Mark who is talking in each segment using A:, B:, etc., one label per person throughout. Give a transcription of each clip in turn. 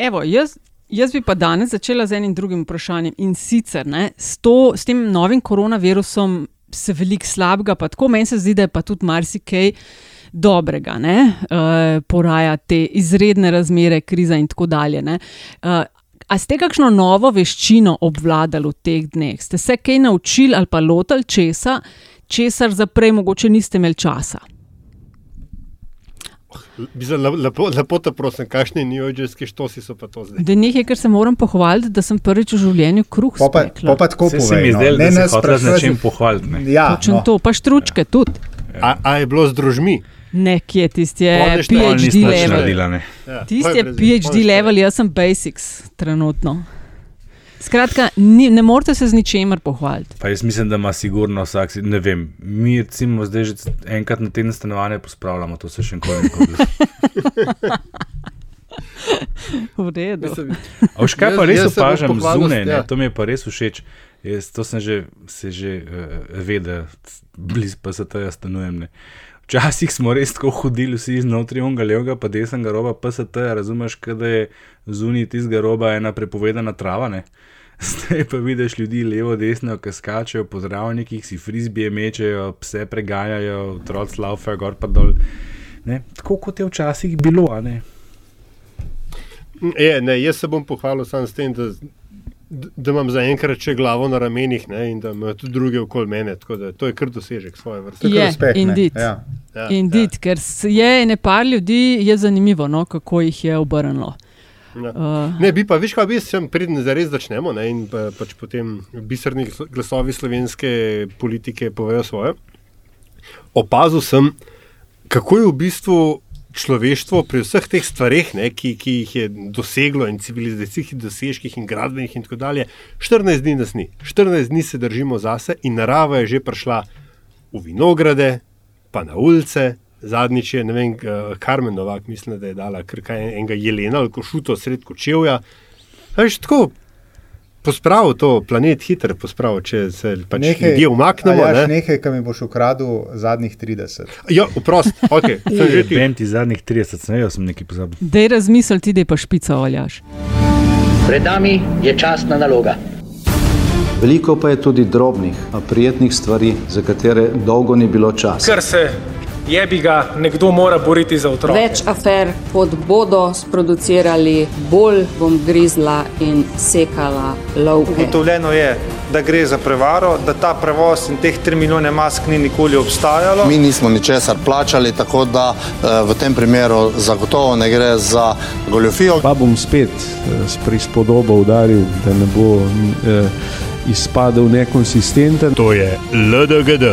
A: Evo, jaz, jaz bi pa danes začela z enim drugim vprašanjem. In sicer ne, s, to, s tem novim koronavirusom se veliko slabega, pa tako meni se zdi, da je pa tudi marsikaj dobrega, ne, uh, poraja te izredne razmere, kriza in tako dalje. Uh, a ste kakšno novo veščino obvladali v teh dneh? Ste se kaj naučili ali pa lotili česa, česar za prej mogoče niste imeli časa?
B: Lepo, lepo te prosim, kakšni newyorški štosi so pa to zdaj?
A: Da nekaj, kar se moram pohvaliti, da sem prvič v življenju kruh spekla.
C: Pa, pa tako
D: Se, se
C: povej,
D: mi
C: no.
D: zdelo, da
C: Ne
D: se
C: nas
D: hotela z nečim pohvaliti. ne.
C: Ja,
A: Točno
C: no.
A: to, pa štručke tudi.
B: A, a je bilo z družmi?
A: Nekje tisti je PhD level.
D: naredila, ne.
B: Ja,
A: Tisti je PhD level, jaz sem basics trenutno. Skratka, ni, ne morete se z ničemer pohvaliti.
D: Pa jaz mislim, da ima sigurno vsak, ne vem, mi recimo zdaj že enkrat na teden stanovanje pospravljamo, to se še nikoli ni zgodilo.
A: V redu.
B: Mislim,
D: A veš kaj pa res
B: jaz se
D: opažam zunaj, ne,
B: ja.
D: to mi je pa res všeč. Jaz to sem že, se že uh, vedel, blizu pa se tega stanujem. Ne. Včasih smo res tako hodili, vsi znotraj onega levega, pa desnega roba, PST, razumeš, da je zunaj tistega roba ena prepovedana trava. Ne. Zdaj pa vidiš ljudi levo, desno, ki skačejo po zdravnikih, si frizbije mečejo, pse pregajajo, otroci laufajo gor pa dol. Ne. Tako kot je včasih bilo, a ne.
B: Je, ne, jaz se bom pohvalil sam s tem, da, da imam zaenkrat še glavo na ramenih ne, in da imajo tudi druge okoli mene. tako da To je kar dosežek svoje vrste.
A: Je,
C: uspeh, ne.
A: indeed.
C: Ja.
B: Ja,
A: Indeed, ker je nepar ljudi, je zanimivo, no, kako jih je obrnilo.
B: Ja.
A: Uh,
B: Ne, bi pa, veš, kaj bi sem pridn, da res začnemo ne, in pa, pač potem biserni glas- glasovi slovenske politike povejo svoje. Opazil sem, kako je v bistvu človeštvo pri vseh teh stvareh, ne, ki, ki jih je doseglo in civilizacijskih dosežkih in gradbenih in tako dalje, 14 dni nas ni. 14 dni se držimo zase in narava je že prišla v vinograde, pa na ulice. Zadnjič je, ne vem, eh, Karmen Novak, mislim, da je dala kar kaj enega jelena ali košuto sred kočevja. Veš, tako pospravil to, planet hitro pospravil, če se pač nekaj, ljudje umaknemo.
C: a jaš
B: Ne?
C: nekaj, kar mi boš ukradel zadnjih 30.
B: Ja, vprost, okay, sem že ti.
D: Vem ti zadnjih 30, sem jaz sem nekaj pozabil.
A: Dej razmisliti, da je pa špica oljaš.
E: Pred nami je častna naloga.
F: Veliko pa je tudi drobnih, a prijetnih stvari, za katere dolgo ni bilo časa.
G: ker se jebi ga nekdo mora boriti za otroke.
H: Več afer, kot bodo sproducirali, bolj bom grizla in sekala lovke.
I: Ugotovljeno je, da gre za prevaro, da ta prevoz in teh 3 milijone mask ni nikoli obstajalo.
J: Mi nismo ničesar plačali, tako da eh, v tem primeru zagotovo ne gre za goljofijo.
K: Pa bom spet eh, s prispodobo udaril, da ne bo eh, izpadel nekonsistenten.
B: To je LDGD,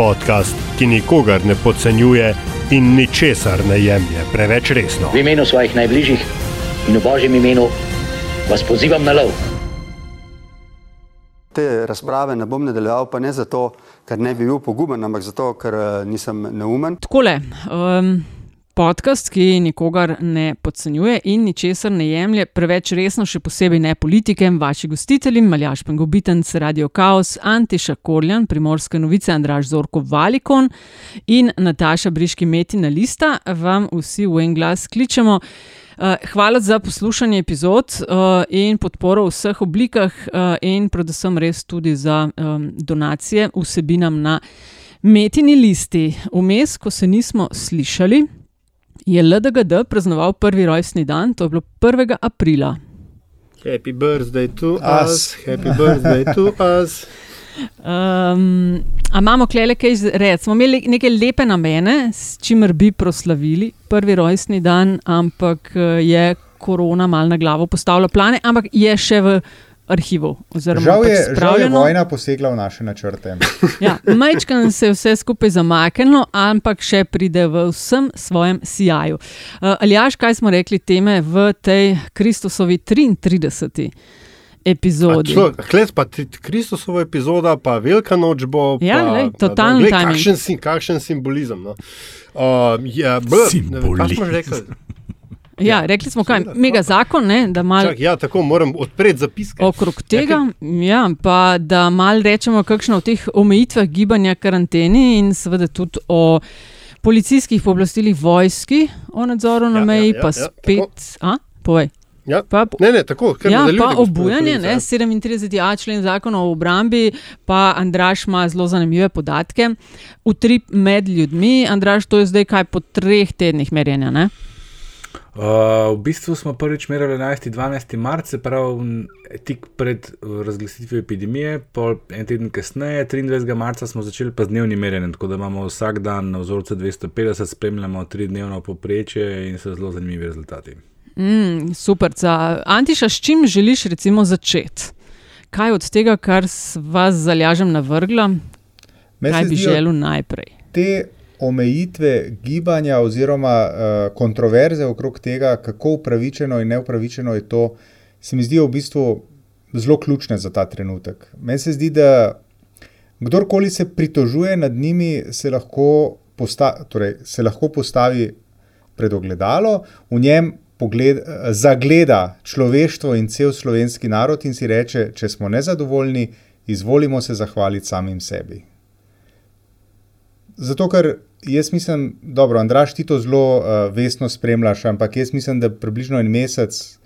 B: podcast, ki nikogar ne podcenjuje in ničesar ne jemlje preveč resno.
E: V imenu svojih najbližjih in v božjem imenu vas pozivam na lov.
L: Te razprave ne bom nadaljeval, pa ne zato, ker ne bi bil poguben, ampak zato, ker eh, nisem neumen.
A: Takole, um, podcast, ki nikogar ne podcenjuje in ničesar ne jemlje preveč resno, še posebej ne politikem, vaši gostitelji, Maljaš Pengobitenc, Radio Chaos, Antiša Korjan, Primorske novice, Andraž Zorko Valikon in Nataša Briški Metina Lista, vam vsi v en glas kličemo. Uh, hvala za poslušanje epizod uh, in podporo v vseh oblikah, uh, in predvsem res tudi za um, donacije vsebinam na Metini listi. Vmes, ko se nismo slišali, je LDGD praznoval prvi rojstni dan, to je bilo 1. aprila.
B: Happy birthday to
C: Us.
B: us, happy birthday to us.
A: Um, a imamo klele kaj reči? Smo imeli neke lepe namene, s čimer bi proslavili prvi rojstni dan, ampak eh, je korona mal na glavo postavila plane, ampak je še v oziroma
C: Žal
A: pač
C: je, žal je
A: spravljeno.
C: vojna posegla v naše načrte.
A: Ja, Majčkan se je vse skupaj zamaknilo, ampak še pride v vsem svojem sijaju. Uh, Aljaš, kaj smo rekli teme v tej Kristusovi 33. epizodi?
B: Kles pa Kristusovo epizoda, pa Velika noč bo.
A: Ja,
B: pa, pa-
A: totalen
B: glej,
A: timing.
B: kakšen, sim, kakšen simbolizem. No. Uh, ja, bl, ne rekli?
A: Ja, rekli smo, kaj, mega zakon, ne, da malo
B: Čak, ja, tako moram odpreti zapiske.
A: okrog tega, ja, pa da malo rečemo, kakšno o teh omejitvah gibanja, karanteni in seveda tudi o policijskih pooblastilih vojski, o nadzoru na
B: Ja, ja,
A: meji,
B: ja,
A: pa
B: ja,
A: spet. A, povej.
B: Ja.
A: Pa,
B: ne, ne, tako,
A: ja, pa obujanje, ne,
B: ja.
A: 37a člen zakona o obrambi, pa Andraš ima zelo zanimive podatke. Utrip med ljudmi, Andraš, to je zdaj kaj po treh tednih merjenja. Ne?
D: Uh, v bistvu smo prvič merili 11-12 marca, se pravi n- tik pred uh, razglasitvijo epidemije, pol en teden kasneje, 23. marca smo začeli pa z dnevnim merjenjem, tako da imamo vsak dan na vzorcu 250, spremljamo tri dnevno poprečje in so zelo zanimivi rezultati.
A: Mm, super. Za Antiša, s čim želiš recimo začeti? Kaj od tega, kar s vas zalažem navrgla,
C: Meni
A: kaj
C: se
A: bi želel najprej?
C: Te omejitve gibanja oziroma uh, kontroverze okrog tega, kako upravičeno in neupravičeno je to, se mi zdijo v bistvu zelo ključne za ta trenutek. Meni se zdi, da kdorkoli se pritožuje nad njimi, se lahko, posta torej, se lahko postavi pred ogledalo, v njem pogled, zagleda človeštvo in cel slovenski narod in si reče, če smo nezadovoljni, izvolimo se zahvaliti samim sebi. Zato, ker jaz mislim, dobro, Andraš, ti to zelo uh, vestno spremljaš, ampak jaz mislim, da približno en mesec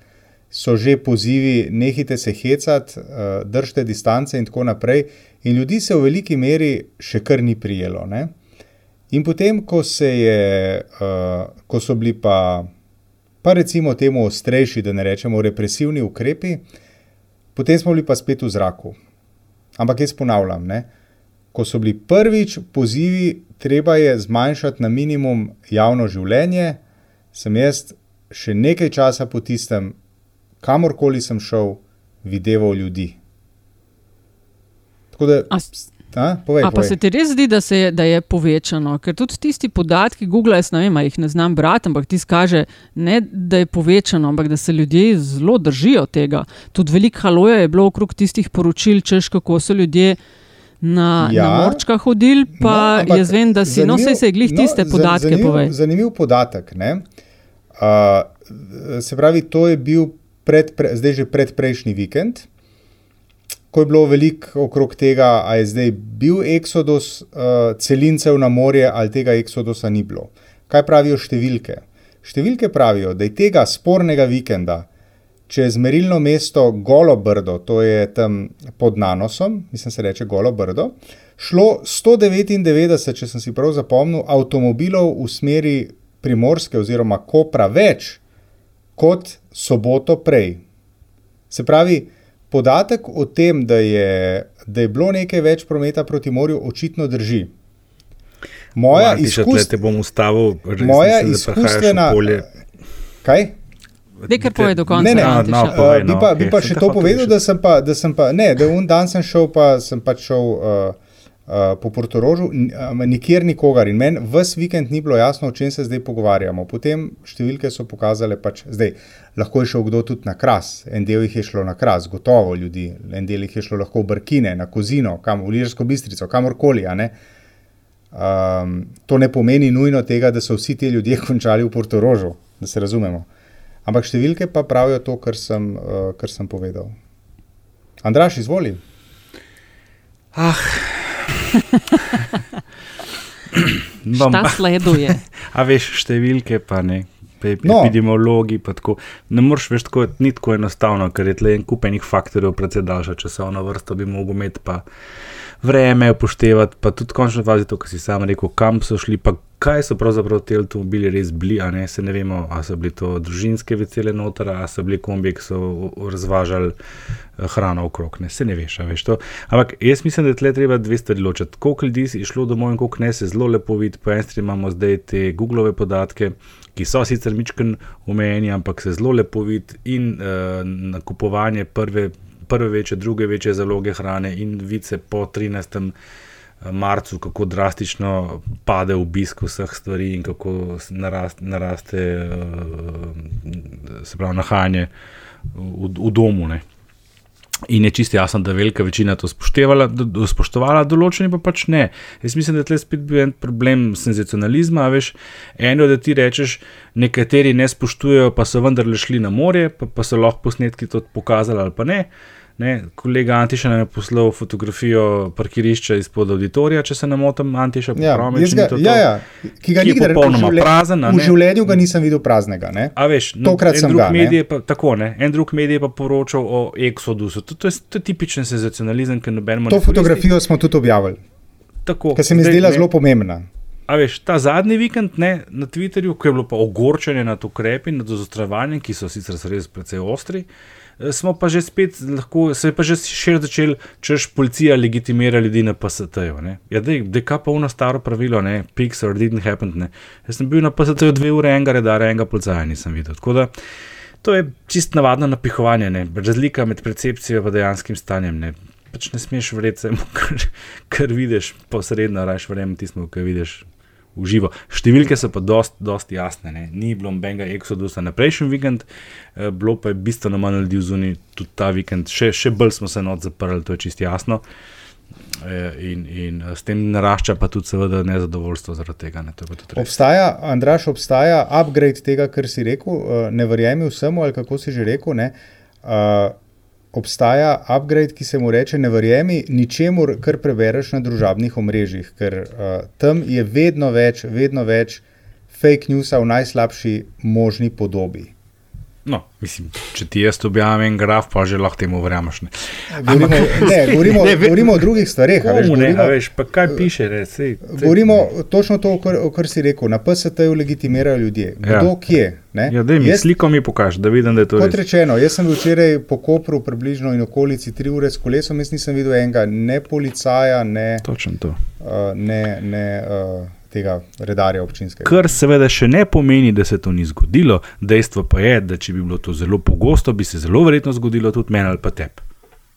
C: so že pozivi, nehite se hecati, uh, držite distance in tako naprej. In ljudi se v veliki meri še kar ni prijelo. Ne? In potem, ko, je, uh, ko so bili pa, pa recimo temu ostrejši, da ne rečemo represivni ukrepi, potem smo bili pa spet v zraku. Ampak jaz ponavljam, ne? ko so bili prvič pozivi, treba je zmanjšati na minimum javno življenje, sem jaz še nekaj časa po tistem, kamorkoli sem šel, videval ljudi. Tako da,
A: A,
C: a, povej,
A: a pa
C: povej.
A: se ti res zdi, da, se je, da je povečano? Ker tudi tisti podatki, Google, jaz ne vem, jih ne znam brati, ampak ti kaže, ne da je povečano, ampak da se ljudje zelo držijo tega. Tudi veliko haloja je bilo okrog tistih poročil, češ kako so ljudje. Na, ja, na morčkah hodili, pa no,
C: ampak
A: jaz vem, da si, no, vse se je glih tiste
C: za-
A: podatke
C: zanimiv,
A: povej.
C: Zanimiv podatek. ne. Uh, se pravi, to je bil pred, pre, zdaj že predprejšnji vikend, ko je bilo veliko okrog tega, ali je zdaj bil eksodus uh, celincev na morje ali tega eksodusa ni bilo. Kaj pravijo številke? Številke pravijo, da je tega spornega vikenda čez merilno mesto Golo Brdo, to je tam pod Nanosom, mislim, se reče Golo Brdo, šlo 199, če sem si prav zapomnil, avtomobilov v smeri Primorske oziroma Kopra več kot soboto prej. Se pravi, podatek o tem, da je, da je bilo nekaj več prometa proti morju, očitno drži. Moja
D: Martiša,
C: izkušnja.
D: te bom ustavil, res
C: Moja
D: da
C: izkustvena.
D: polje.
C: Kaj?
A: Dej kar povej do konca,
C: Ne, ne,
A: Antiša.
D: no,
C: Uh,
D: povej,
C: bi
D: no,
C: pa,
D: okej,
C: bi pa še to povedal, da sem pa, da sem pa, ne, da un dan sem šel, pa sem pač šel uh, uh, po Portorožu, um, nikjer nikogar in meni ves vikend ni bilo jasno, o čem se zdaj pogovarjamo. Potem številke so pokazale, pač zdaj lahko je šel kdo tudi na kras, en del jih je šlo na kras, gotovo ljudi, en del jih je šlo lahko v Brkine, na Kozino, kam v Lirsko bistrico, kamorkoli, a ne. Um, to ne pomeni nujno tega, da so vsi ti ljudje končali v Portorožu, da se razumemo. Ampak številke pa pravijo to, kar sem, uh, kar sem povedal. Andraš, izvoli.
D: Ah.
A: Šta sleduje?
D: A veš, številke pa ne. Pe-
C: No.
D: Epidemiologi pa tako. Ne moreš več tako, ni tako enostavno, ker je tle en kup enih faktorjev, predvsej daljša časovna vrsta bi mogel imeti, pa vreme upoštevati, pa tudi končno fazi to, kar si sam rekel, kam so šli, pa kaj so pravzaprav ti avtomobili res bili, a ne se ne vemo, a so bili to družinske vecele noter, a so bili kombi, ki so razvažali eh, hrano okrog, ne se ne veš, veš to. Ampak jaz mislim, da je tle treba dve stvari ločiti. Koliko ljudi je šlo domov in koliko ne se zelo lepo vidi, po eni strani imamo zdaj te Googlove podatke, ki so sicer mičken omejeni, ampak se zelo lepo vidi in uh, nakupovanje prve, prve večje, druge večje zaloge hrane in vice po 13. Marcu, kako drastično pade obisk vseh stvari in kako narast, naraste, uh, se pravi, nahajanje v, v domu. Ne. In je čisto jasno, da je velika večina to spoštevala, do- do- spoštovala, določeni pa pač ne. Jaz mislim, da je tle spet bil en problem senzacionalizma. Veš, eno, da ti rečeš, nekateri ne spoštujejo, pa so vendarle šli na morje, pa, pa so lahko posnetki to pokazali ali pa ne. Ne, kolega Antiša nam je poslal fotografijo parkirišča izpod auditorija, če se ne motim, Antiša,
C: Ja,
D: to to.
C: ja, ja, ki ga
D: Ki
C: nikdar
D: popolnoma
C: v življenju-
D: prazen,
C: V življenju ga nisem videl praznega. Ne?
D: A veš, no,
C: Tokrat sem
D: drug
C: ga. Ne?
D: Pa, tako, ne, en drug medij je pa poročal o Exodusu. To, to, je, to je tipičen senzacionalizem, ki nobenemu
C: To
D: ne koristi.
C: fotografijo smo tudi objavili,
D: Tako,
C: ker se mi
D: zdaj,
C: zdela
D: ne,
C: zelo pomembna.
D: A veš, ta zadnji vikend ne, na Twitterju, ko je bilo pa ogorčenje nad ukrepi, nad zostrovanjem, ki so sicer res precej ostri, eh, smo pa že spet lahko, se je pa že šir začel, češ policija legitimira ljudi na PST-ju. Ja, kaj pa uno staro pravilo, ne, Pixar didn't happen. Ne. Jaz sem bil na PST-ju dve ure, enega redara, enega policaja nisem videl. Tako da to je čist navadno napihovanje, ne. razlika med percepcijo in dejanskim stanjem. Ne. Pač ne smeš samo kar, kar vidiš, posredno, raje verjemi tistemu, kar vidiš v živo. Številke so pa dost, dost jasne. Ne. Ni bilo nobenega eksodusa na prejšnji vikend, eh, bilo pa je bistveno manj ljudi zunaj tudi ta vikend. Še, še bolj smo se not zaprli, to je čist jasno. Eh, In, in eh, s tem narašča pa tudi, seveda, nezadovoljstvo zaradi tega. Ne.
C: Obstaja, Andraš, obstaja upgrade tega, kar si rekel, eh, ne verjemi vsemu, ali kako si že rekel. Ne? Uh, obstaja upgrade, ki se mu reče: ne verjemi ničemur, kar prebereš na družabnih omrežjih, ker uh, tam je vedno več, vedno več fake newsa v najslabši možni podobi.
D: No, mislim, če ti jaz objavim graf, pa že lahko temu verjameš. Ne.
C: Govorimo, ne, govorimo,
D: Ne,
C: ne, govorimo o drugih stvareh. veš,
D: Komu ne,
C: govorimo-
D: a veš, pa kaj piše, res, sej, sej,
C: Govorimo točno to, kar, kar si rekel. Na PST-ju legitimirajo ljudje. Kdo
D: Ja.
C: kje? Ne?
D: Ja, daj mi
C: Jaz-
D: sliko mi pokaži, da vidim, da je to
C: Kot
D: res.
C: rečeno, jaz sem bil včeraj po Kopru približno in okolici tri ure s kolesom, jaz nisem videl enega ne policaja, ne,
D: Točno to.
C: uh, ne, ne uh, tega redarja občinskega.
D: Kar seveda še ne pomeni, da se to ni zgodilo. Dejstvo pa je, da če bi bilo to zelo pogosto, bi se zelo verjetno zgodilo tudi meni ali pa tebi.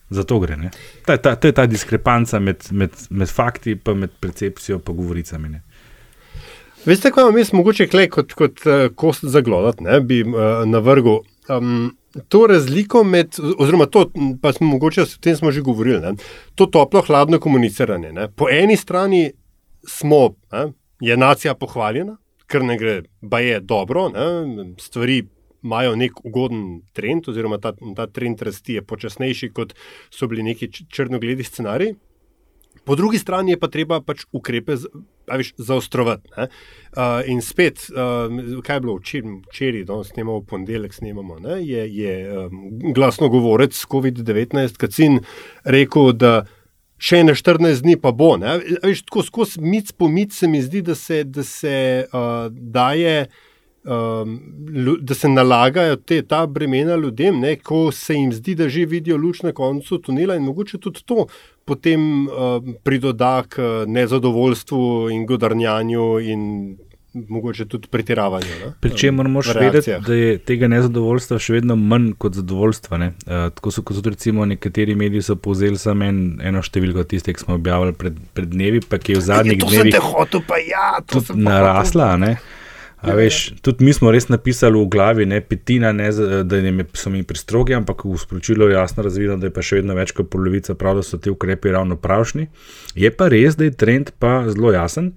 D: Zato gre. ne. Ta, ta, to je ta diskrepanca med, med, med fakti, pa med percepcijo in govoricami. Ne.
B: Veste, kaj vam jaz mogoče klej kot, kot uh, kost zaglodati, ne, bi uh, navrgel. Um, to razliko med, oziroma to, pa smo mogoče o tem smo že govorili, ne, to toplo-hladno komuniciranje. Ne. Po eni strani smo, ne, je nacija pohvaljena, ker ne gre, pa je dobro, ne, stvari imajo nek ugoden trend, oziroma ta, ta trend rasti je počasnejši, kot so bili neki črnogledi scenariji. Po drugi strani je pa treba pač ukrepe zaostrovati. Uh, in spet, uh, kaj je bilo včeraj, včeraj no, snemamo v ponedeljek, snemamo, ne, je, je um, glasno govorec COVID-19, Kacin, rekel, da še ne 14 dni pa bo. Ne. Veš, tako skozi mic po mic se mi zdi, da se, da se uh, daje. Um, da se nalagajo te, ta bremena ljudem, ne, ko se jim zdi, da že vidijo luč na koncu tunela, in mogoče tudi to potem uh, pridoda k uh, nezadovoljstvu in godarnjanju, in mogoče tudi pretiravanju. ne,
D: Pri čemer
B: um,
D: moraš vedeti, da je tega nezadovoljstva še vedno manj kot zadovoljstva. Ne? Uh, tako so kot recimo nekateri mediji so povzeli samo en, eno številko tiste, ki smo objavili pred, pred dnevi, pa ki je v zadnjih
B: To sem
D: dnevih
B: te hotel, pa ja,
D: tudi narasla. Ne? A veš, tudi mi smo res napisali v glavi, ne, petina, ne, da jim je, so mi prestrogi, ampak v sporočilu je jasno razvidno, da je pa še vedno več kot polovica prav, da so ti ukrepi ravno pravšni. Je pa res, da je trend pa zelo jasen.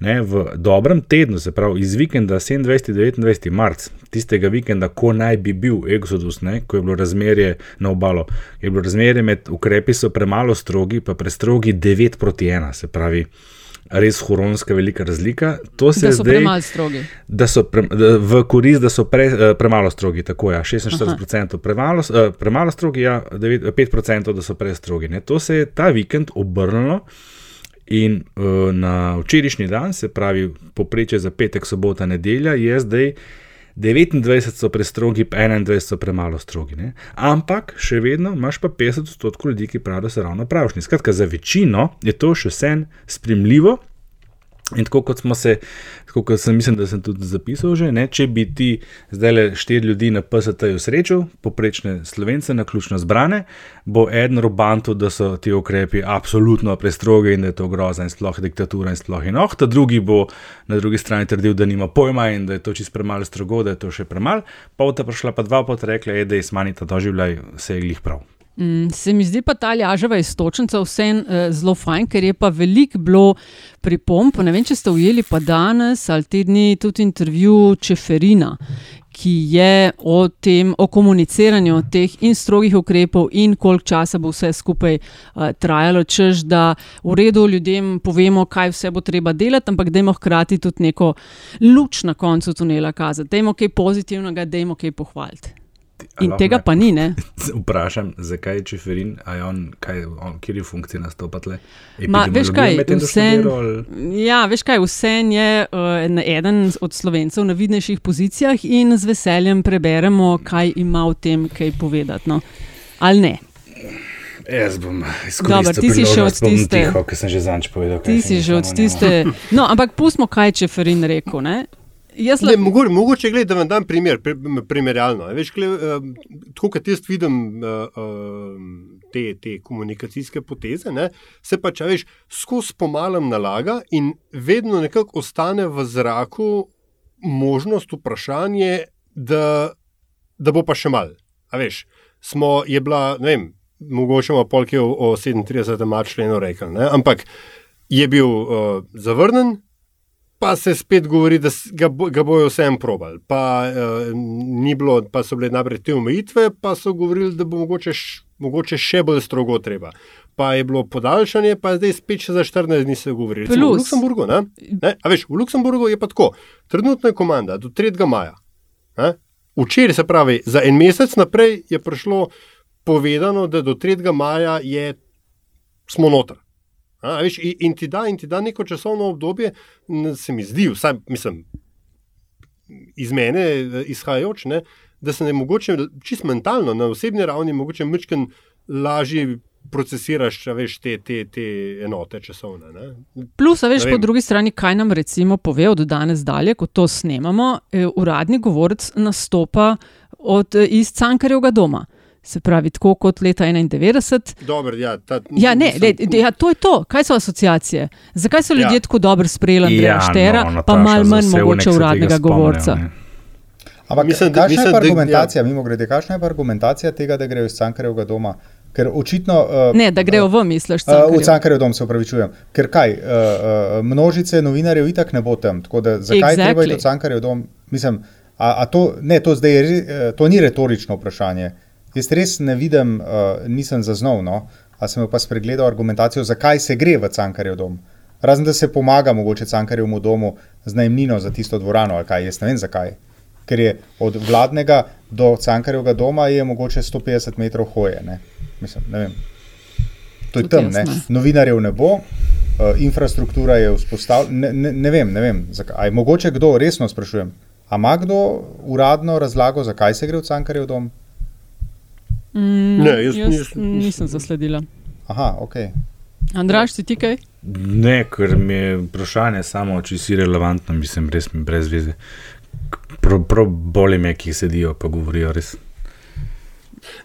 D: Ne, v dobrem tednu, se pravi iz vikenda 27-29 marc, tistega vikenda, ko naj bi bil Exodus, ne, ko je bilo razmerje na obalo, je bilo razmerje med ukrepi so premalo strogi, pa prestrogi 9 proti 1, se pravi. Res huronska velika razlika. To se
A: Da so
D: zdaj,
A: premalo strogi.
D: da so pre, da, v korist, da so pre, eh, premalo strogi. Tako je, ja, 46% premalo, eh, premalo strogi, ja, 9, 5% da so prestrogi. Ne. To se je ta vikend obrnilo in uh, na včerajšnji dan, se pravi, poprečje za petek, sobota, nedelja, je zdaj 29 so prestrogi, pa 21 so premalo strogi. Ne. Ampak še vedno imaš pa 50 odstotkov ljudi, ki pravijo, da so ravno pravšni. Skratka, za večino je to še vsem spremljivo. In tako kot smo se, tako kot sem mislim, da sem tudi zapisal, že, ne, če bi ti zdaj le štiri ljudi na PST-ju srečal, poprečne slovence, na ključno zbrane, bo eden robantu, da so ti ukrepi absolutno prestrogi in da je to groza in sploh diktatura in sploh in oh, ta drugi bo na drugi strani trdil, da nima pojma in da je to čist premalo strogo, da je to še premalo, pa bo ta prišla pa dva pot rekla, je, da je smanjita doživljaj, vse je glih prav.
A: Mm, se mi zdi pa ta lažava istočnica vseeno uh, zelo fajn, ker je pa veliko bilo pripomp. Ne vem, če ste ujeli pa danes ali te dni tudi intervju Čeferina, ki je o tem, o komuniciranju teh in strogih ukrepov, in koliko časa bo vse skupaj uh, trajalo, čež da v redu ljudem povemo, kaj vse bo treba delati, ampak dajmo hkrati tudi neko luč na koncu tunela kazati. Dajmo kaj pozitivnega, dajmo kaj pohvaliti. In
D: lahko
A: tega pa ni, ne?
D: Vprašam, zakaj je Čeferin, a je on, kaj, on kjer je funkcija nastopa tle?
A: Ma, veš kaj,
D: ali-
A: ja, veš kaj, vsem je uh, eden od slovencev na vidnejših pozicijah in z veseljem preberemo, kaj ima o tem kaj povedati. No. Ali ne?
D: Jaz bom
A: Dobar,
D: izkoristil
A: ti si še od tiste-
D: Tiho, ker sem že zanč povedal.
A: Ti si že od
D: no,
A: tiste. No, ampak pustimo, kaj je Čeferin rekel. Ne? Jaz
B: Ne, mogoče, mogoče gled, da vam dam primer, pri, primerjalno. Veš, gled, uh, tako kot jaz vidim uh, uh, te, te komunikacijske poteze, ne, se pač, a veš, skozi pomalem nalaga in vedno nekako ostane v zraku možnost, vprašanje, da, da bo pa še mal. A veš, smo, je bila, ne vem, mogoče bomo polki o, o 37. členu rekli, ne, ampak je bil uh, zavrnen, pa se spet govori, da ga, bo, ga bojo vsem probali. Pa, uh, ni bilo, pa so bile najprej te omejitve, pa so govorili, da bo mogoče, š, mogoče še bolj strogo treba. Pa je bilo podaljšanje, pa zdaj spet še za 14 dni se govori. Recimo V. Luksemburgu, ne? Ne? A veš, v Luksemburgu je pa tako. Trenutno je komanda do 3. maja. Ne? Včeraj, se pravi, za en mesec naprej je prišlo povedano, da do 3. maja je, smo noter. A, veš, in, in, ti da, in ti da neko časovno obdobje, se mi zdi, vsaj mislim, iz mene eh, izhajajoč, ne, da se ne mogoče čist mentalno, na osebni ravni, mogoče mečken lažje procesiraš veš, te, te, te enote časovne. Ne.
A: Plus, veš, po drugi strani, kaj nam recimo pove od danes dalje, ko to snemamo, eh, uradni govorec nastopa od, eh, iz Cankarjevega doma. Se pravi, tako kot leta 91.
B: Dobro, ja, ta,
A: Ja, ne,
B: mislim,
A: le, ja, to je to. Kaj so asociacije? Zakaj so ljudje
B: Ja.
A: ja. tako dobro sprejeli Andreja
D: Ja,
A: ja, Štera,
D: no,
A: no,
D: Nataša,
A: pa malo manj mogoče uradnega govorca?
D: ne.
C: Ampak
B: Mislim, da-
C: kakšna
B: mislim,
C: je pa
B: da-
C: argumentacija, mimo grede, kakšna je pa argumentacija tega, da grejo iz Cankarjevega doma? Ker očitno. Uh,
A: Ne, da grejo v, misliš,
C: Uh, v
A: Cankarjev.
C: Cankarjev dom se upravičujem. Ker kaj, uh, uh, množice novinarjev itak ne bo tam. Tako da zakaj exactly. treba iti v Cankarjev dom? Mislim, a, a to, ne, to, zdaj je, eh, to ni retorično vprašanje. Jaz res ne vidim, uh, nisem zaznal, no, a sem pa spregledal argumentacijo, zakaj se gre v Cankarjev dom. Razen da se pomaga mogoče Cankarjevmu domu z najemnino za tisto dvorano, ali kaj, jaz ne vem zakaj. Ker je od vladnega do Cankarjevega doma je mogoče 150 metrov hoje. Ne? Mislim, ne vem. To je tam, ne. novinarjev ne bo, uh, infrastruktura je vzpostavljena. Ne, ne, ne vem, ne vem zakaj. Mogoče kdo, resno sprašujem, ima kdo uradno razlago, zakaj se gre v Cankarjev dom?
A: Mm,
B: Ne, jaz
A: jaz
B: nisem-
A: nisem zasledila.
C: Aha, ok.
A: Andraš, si ti kaj?
D: Ne, ker mi je vprašanje samo, če si relevantno, mislim, res mi brez veze. Prav, prav bolje me, ki sedijo, pa govorijo res.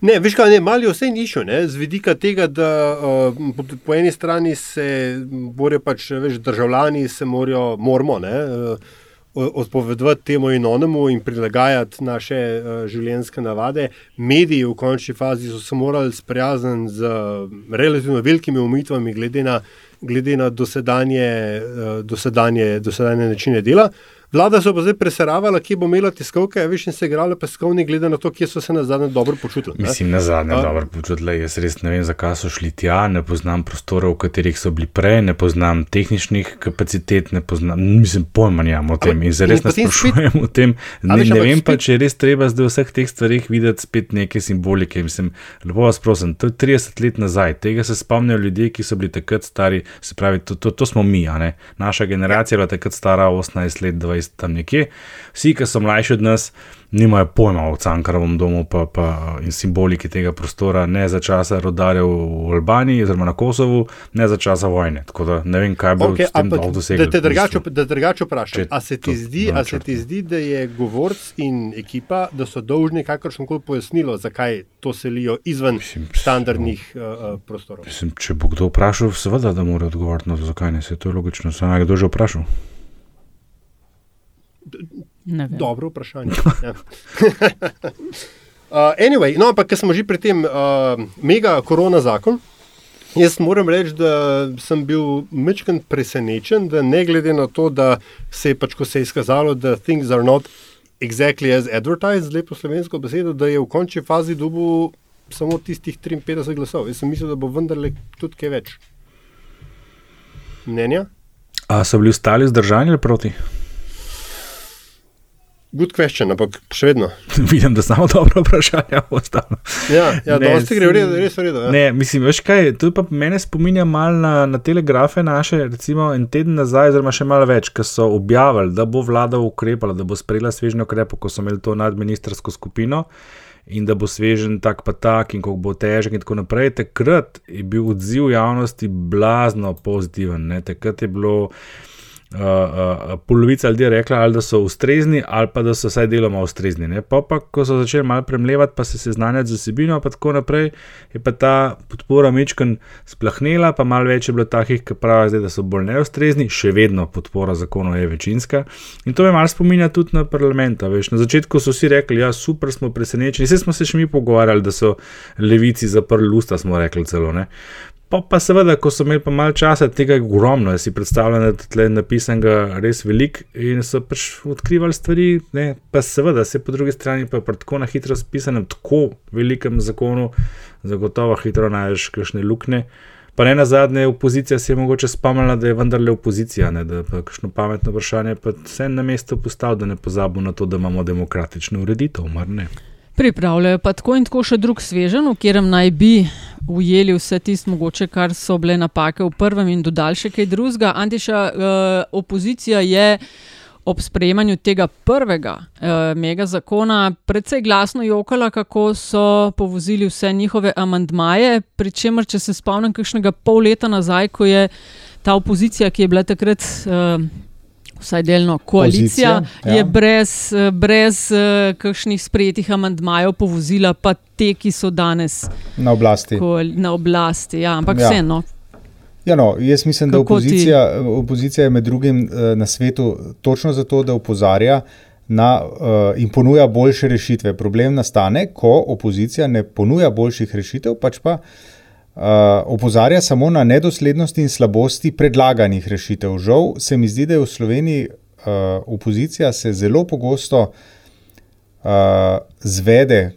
B: Ne, veš kaj, ne, mali vse nišo, ne, z vidika tega, da uh, po, po eni strani se morajo pač, veš, državljani se morajo, moramo, ne, uh, odpovedovati temu in onemu in prilagajati naše uh, življenjske navade. Mediji v končni fazi so se morali sprijazniti z uh, relativno velikimi omejitvami glede na, glede na dosedanje, uh, dosedanje, dosedanje načine dela. Vlada so pa zdaj preseravala, kje bo imela tiskovke, veš, in se igrala peskovni, glede na to, kje so se na zadnje dobro počutili. ne.
D: Mislim, na zadnje
B: A-
D: dobro počutila. Jaz res ne vem, zakaj so šli tja, ne poznam prostorov, v katerih so bili prej, ne poznam tehničnih kapacitet, ne poznam, mislim, pojma nimam o tem. In se res ne
B: potem spet-
D: sprašujem o tem. Ne,
B: veš,
D: ne
B: ampak
D: vem pa,
B: spet-
D: če je res treba zdaj v vseh teh stvarih videti spet neke simbolike. Mislim, lepo vas prosim, to je 30 let nazaj, tega se spomnijo ljudje, ki so bili takrat stari, se pravi, to, to, to smo mi. Naša generacija je bila takrat stara 18 let, 20 tam nekje. Vsi, ki so mlajši od nas, nimajo pojma o Cankarovem domu pa, pa in simboliki tega prostora, ne za časa rodarjev v Albaniji, oziroma na Kosovu, ne za časa vojne. Tako da ne vem, kaj bo
B: Okay,
D: s tem dol dosegel.
B: da te drugače, vprašam, a se ti
D: to
B: zdi, a se ti zdi, da je govorc in ekipa, da so dolžni kakršno koli pojasnilo, zakaj to selijo izven standardnih uh, prostorov?
D: Mislim, če bo kdo vprašal, seveda, da mora odgovoriti na to, zakaj ne, se to je logično. Sam je kdo že vprašal.
B: Dobro vprašanje. Ja. Uh, anyway, no, ampak ker smo že pri tem uh, mega korona zakon. Jaz moram reči, da sem bil mečken presenečen, da ne glede na to, da se je pač, ko se je izkazalo, da things are not exactly as advertised, lepo slovensko besedo, da je v končni fazi dobil samo tistih 53 glasov. Jaz sem mislil, da bo vendarle tudi kaj več. Mnenja?
D: A so bili ostali zdržani ali proti?
B: Good question, ampak še vedno.
D: Vidim, da samo dobro vprašanje ostalo.
B: Ja, ja dosti gre redu, res v redu. Ja.
D: Ne, mislim, veš kaj, to pa mene spominja mal na, na telegrafe naše, recimo en teden nazaj, oziroma še malo več, ko so objavili, da bo vlada ukrepala, da bo sprejela svežnjo ukrepo, ko so imeli to nadministrsko skupino in da bo svežen tak pa tak in kako bo težek in tako naprej. Takrat je bil odziv javnosti blazno pozitiven, ne? takrat je bilo uh, uh, polovica ljudi rekla, ali da so ustrezni, ali pa da so vsaj deloma ustrezni. Ne? Pa, pa, ko so začeli malo premljevati, pa se seznanjati z osebino, in tako naprej, je pa ta podpora Mičken splahnela, pa malo več je bilo takih, ki pravijo, zdaj, da so bolj neustrezni, še vedno podpora zakonu je večinska. In to me malo spominja tudi na parlament. Na začetku so vsi rekli, ja, super smo presenečeni, vse smo se še mi pogovarjali, da so levici zaprli usta, smo rekli celo. Ne? Pa, pa seveda, ko so imeli pa malo časa, tega je ogromno, si predstavljam, da je tle napisanega res veliko in so pač odkrivali stvari, ne? pa seveda, se po drugi strani pa pri tako na hitro spisanem, tako velikem zakonu, zagotovo hitro najdeš kakšne luknje. Pa ne na zadnje, opozicija si je mogoče spomnila, da je vendarle opozicija, ne? da je kakšno pametno vprašanje, pa vse na mesto postavil, da ne pozabo na to, da imamo demokratično ureditev, mar ne.
A: Pripravljajo pa tako in tako še drug svežen, v katerem naj bi ujeli vse tisto, mogoče, kar so bile napake v prvem in dodali še kaj drugega. Antiša, uh, opozicija je ob sprejemanju tega prvega uh, mega zakona precej glasno jokala, kako so povozili vse njihove amandmaje. Pričemer, če se spomnim, kakšnega pol leta nazaj, ko je ta opozicija, ki je bila takrat. Uh, vsaj delno koalicija, Pozicija, ja. je brez, brez uh, kakšnih sprejetih amantmajev povozila, pa te, ki so danes
C: na oblasti.
A: Na oblasti ja, ampak ja. vseeno.
C: Ja, no, jaz mislim, Kako da opozicija, opozicija je med drugim uh, na svetu točno zato, da opozarja na, uh, in ponuja boljše rešitve. Problem nastane, ko opozicija ne ponuja boljših rešitev, pač pa uh, uh, opozarja samo na nedoslednosti in slabosti predlaganih rešitev. Žal se mi zdi, da je v Sloveniji uh, opozicija se zelo pogosto uh, zvede,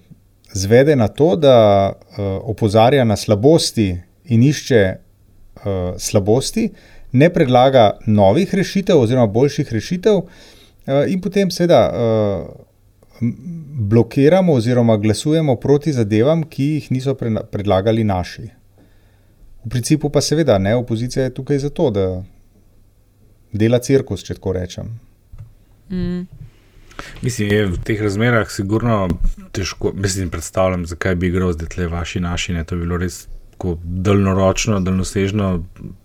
C: zvede na to, da uh, opozarja na slabosti in išče uh, slabosti, ne predlaga novih rešitev oziroma boljših rešitev, uh, in potem seveda. Uh, Blokiramo oziroma glasujemo proti zadevam, ki jih niso predlagali naši. V principu pa seveda ne, opozicija je tukaj zato, da dela cirkus, če tako rečem.
D: Mm. Mislim, je v teh razmerah sigurno težko, mislim, predstavljam, zakaj bi igral zdaj tle vaši naši, ne, to bi bilo res daljnoročno, daljnosežno,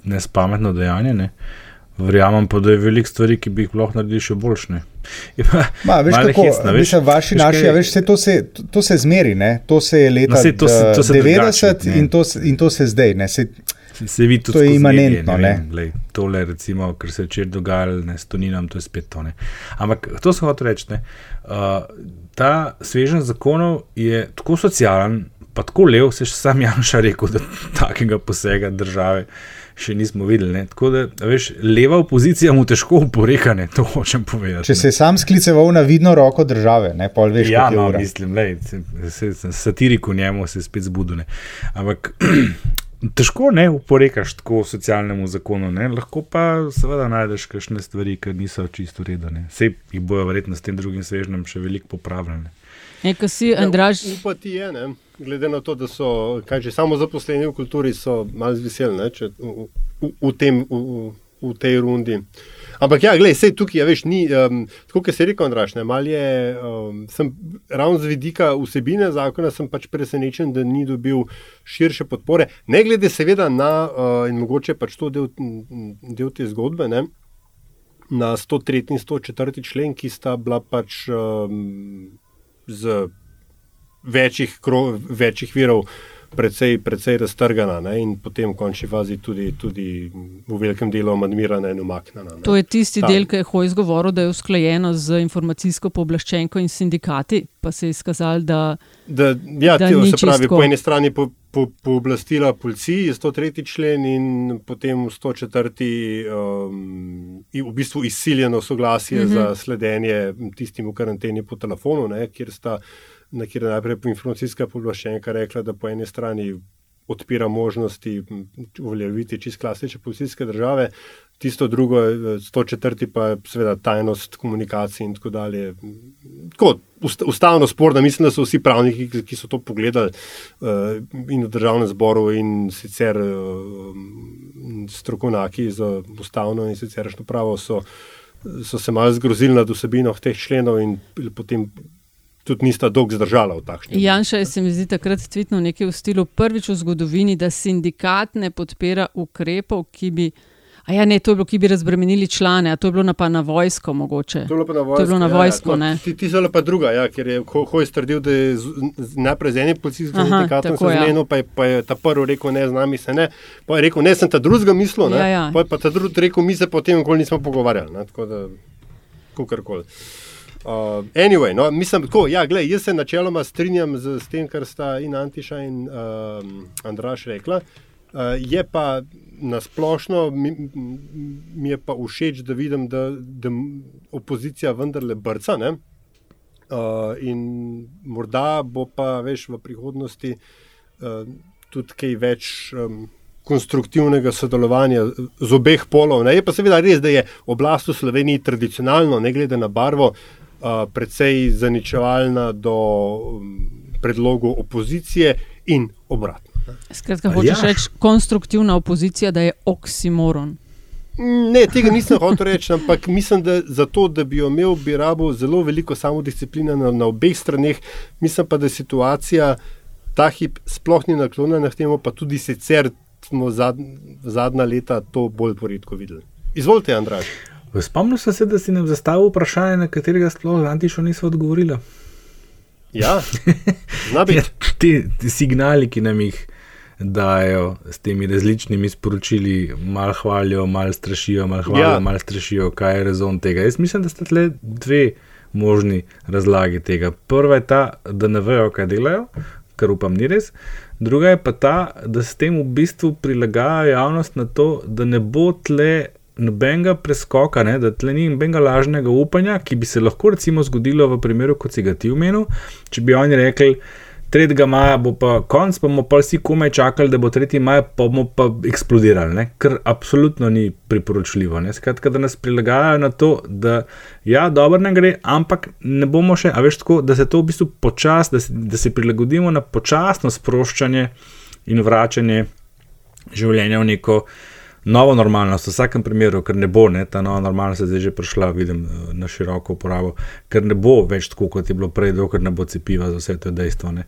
D: nespametno dejanje. Ne. Uh, Verjamem pa, da je veliko stvari, ki bi jih lahko naredili še boljše.
C: Ma, veš, kako, hecna, veš, veš, vaši, naši, kaj... veš, to, se, to se zmeri, ne? to se je leta no, to se, to se 90 in to, in to se zdaj. Se,
D: se vidi tudi
C: to je imanentno.
D: Medije, ne vem, lej, tole, recimo, kar se je včeraj dogajalo s Toninom, to je spet to. Ne. Ampak to sem hotel reči. Uh, ta svežen zakonov je tako socialen, pa tako lev, se še sam Janša rekel, da takega posega države še nismo videli. Ne? Tako da, veš, leva opozicija mu težko uporeka, ne? to hočem povedati.
C: Če se je sam skliceval na vidno roko države, ne pa veš,
D: ja, no, mislim, lej, se, se, satiriku njemu se spet zbudune. Ampak. Težko ne uporekaš tako socialnemu zakonu, ne? lahko pa seveda najdeš kakšne stvari, ki niso čisto redene. Vse jih bojo verjetno s tem drugim svežnjem še veliko popravljene.
A: Nekaj si, Andraž.
B: Ja, upati je, ne? Glede na to, da so že samo zaposleni v kulturi, so malo zveselni v, v, v, v, v tej rundi. Ampak ja, gledaj, sej tukaj, ja, veš, ni, um, tako kot se reče, Andraš, ne, mal je, um, sem ravno z vidika vsebine zakona, sem pač presenečen, da ni dobil širše podpore. Ne glede seveda na, uh, in mogoče pač to del, del te zgodbe, ne, na 103 in 104 člen, ki sta bila pač um, z večjih, kro, večjih virov precej, precej raztrgana ne, in potem v končni fazi tudi, tudi v velikem delu amadmirana in umaknjena.
A: To je tisti Ta. del, ki je Hojs govoril, da je usklajeno z informacijsko pooblaščenko in sindikati, pa se je izkazalo, da.
B: da ja, da ti, se pravi, po eni strani po, po, pooblastila policiji, 103. člen in potem 104. Um, v bistvu izsiljeno soglasje mm -hmm. za sledenje tistim v karanteni po telefonu, ne, kjer sta na kjer je najprej informacijska pooblaščenka rekla, da po eni strani odpira možnosti uveljaviti čist klasične policijske države, tisto drugo, 104. pa je seveda tajnost komunikacije in tako dalje. Tako, ustavno sporno, mislim, da so vsi pravniki, ki so to pogledali uh, in v državnem zboru in sicer uh, strokovnjaki za ustavno in siceršno pravo so, so se malo zgrozili nad vsebino teh členov in potem tudi nista dolgo zdržala v takšnem.
A: Janša je se mi zdi takrat tvitnil nekaj v stilu prvič v zgodovini, da sindikat ne podpira ukrepov, ki bi. A ja, ne, to je bilo, ki bi razbremenili člane, a to je bilo na, na vojsko mogoče.
B: To je bilo pa na vojsko. To je bilo na vojsko, ja, ja. Ti, ti so pa druga, ja, ker je Hoj strdil, da je najprej z enim policijskim sindikatom se zmenil, ja. pa, pa je ta prvi rekel, ne, z nami se ne. Pa je rekel, ne, sem ta drugega mislil, ja, ja. pa je pa ta drugi rekel, mi se potem nikoli nismo pogovarjali. Ne, tako da, kakorkoli. Uh, anyway, no, mislim, tako, ja, gled, jaz se načeloma strinjam z, z tem, kar sta in Antiša in uh, Andraš rekla. Uh, je pa na splošno, mi, mi je pa všeč, da vidim, da, da opozicija vendarle brca. Uh, in morda bo pa veš v prihodnosti uh, tudi kaj več. Um, Konstruktivnega sodelovanja z obeh polov. Ne. Je pa seveda res, da je oblast v Sloveniji tradicionalno, ne glede na barvo, uh, precej zaničevalna do um, predlogov opozicije in obratno.
A: Skratka, hočeš ja. reči konstruktivna opozicija, da je oksimoron.
B: Ne, tega nisem hotel reči, ampak mislim, da za to, da bi imel, bi rabo zelo veliko samodiscipline na, na obeh straneh. Mislim pa, da situacija ta hip sploh ni naklonjena k temu, pa tudi sicer smo zad, zadnja leta to bolj poredko videli. Izvolite, Andraš.
D: Spomnil sem se, da si nam zastavil vprašanje, na katerega sploh Antišo niso odgovorili.
B: Ja,
D: ja ti, ti signali, ki nam jih dajo s temi različnimi sporočili, malo hvalijo, malo strašijo, malo hvalijo, ja. malo strašijo, kaj je rezon tega. Jaz mislim, da sta tle dve možni razlagi tega. Prva je ta, da ne vejo, kaj delajo, kar upam ni res. Druga je pa ta, da s tem v bistvu prilagajajo javnost na to, da ne bo tle nobenega preskoka, ne, da tle ni nobenega lažnega upanja, ki bi se lahko recimo zgodilo v primeru, kot si ga ti omenil, če bi oni rekli. 3. maja bo pa konc, pa bomo pa vsi komaj čakali, da bo 3. maja, pa bomo pa eksplodirali, ne? kar absolutno ni priporočljivo. Skratka, da nas prilagajajo na to, da ja, dobro ne gre, ampak ne bomo še, a veš tako, da se to v bistvu počasi, da, da se prilagodimo na počasno sproščanje in vračanje življenja v neko novo normalnost, v vsakem primeru, ker ne bo, ne, ta nova normalnost je zdaj že prišla, vidim, na široko uporabo, ker ne bo več tako, kot je bilo prej, dokler ne bo cepiva za vse to dejstvo. Ne.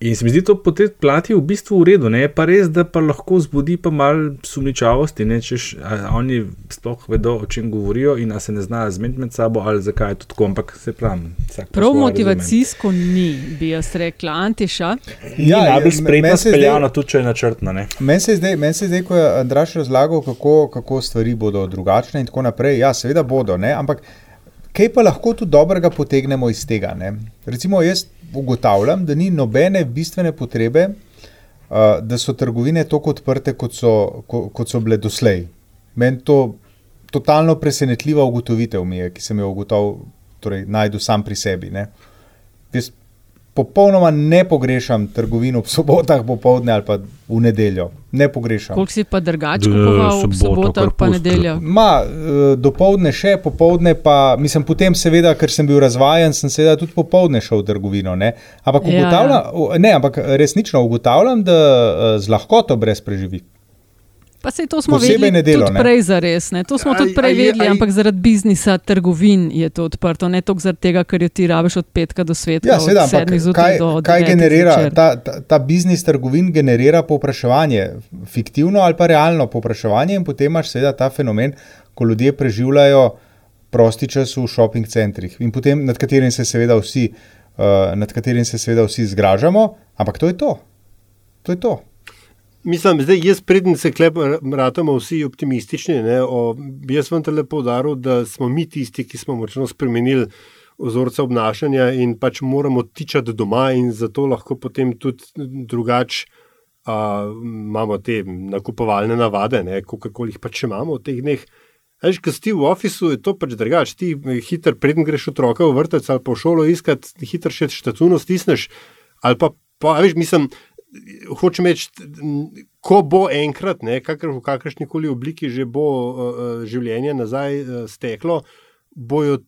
D: In se mi zdi to po tej plati v bistvu v redu, ne? je pa res, da pa lahko zbudi pa malo sumničavosti, ne češ, oni sploh vedo, o čem govorijo in se ne znajo zmeniti med sabo ali zakaj je to tako, ampak se pravi.
A: Prav motivacijsko ni, bi jaz rekla, Antiša.
D: Ja, najbolj spretno speljano, tudi če je načrtno.
C: Meni se zdaj, men se zdaj, ko je Andraš razlagal, kako, kako stvari bodo drugačne in tako naprej, ja, seveda bodo, ne? ampak kaj pa lahko tudi dobrega potegnemo iz tega? Ne? Recimo jaz ugotavljam, da ni nobene bistvene potrebe, uh, da so trgovine tako odprte, kot so, ko, kot so bile doslej. Meni to totalno presenetljiva ugotovitev mi je, ki sem jo ugotovil, torej najdu sam pri sebi. Ne. Jaz popolnoma ne pogrešam trgovino v sobotah, popovdne ali pa v nedeljo. Ne pogrešam.
A: Koliko si pa drugače kupoval v sobotah, pa nedeljo?
C: Ma, eh, dopoledne še, popovdne pa, mislim, potem seveda, ker sem bil razvajen, sem seveda tudi popovdne šel v trgovino. Ne? Ampak, ja, ja. ne, ampak resnično ugotavljam, da eh, z lahkoto brez preživi.
A: Pa se to smo videli nedelo, tudi ne? prej za res. Ne? To smo aj, tudi prej vedeli, ampak zaradi biznisa trgovin je to odprto. Ne toliko zaradi tega, ker jo ti rabiš od petka do sveta.
C: Ja, seveda, ampak kaj, kaj generira ta, ta, ta biznis trgovin, generira povpraševanje, fiktivno ali pa realno povpraševanje, in potem imaš seveda ta fenomen, ko ljudje preživljajo prosti čas v šoping centrih in potem nad katerim se seveda vsi, uh, nad katerim se seveda vsi zgražamo, ampak to je to. To je to.
B: Mislim, zdaj jaz prednjem se klepamo vsi optimistični. Ne, o, jaz vam tele poudaril, da smo mi tisti, ki smo močno spremenili vzorce obnašanja in pač moramo tičati doma in zato lahko potem tudi drugače imamo te nakupovalne navade, kako jih pač imamo v teh dneh. Veš, ko si v ofisu, je to pač drugače. Ti hiter, preden greš otroka v vrtec ali pa v šolo iskati, hiter še štacuno stisneš. Ali pa, pa veš, mislim, hočem reči, ko bo enkrat, ne, kakr, v kakršni koli obliki že bo uh, življenje nazaj uh, steklo, bojo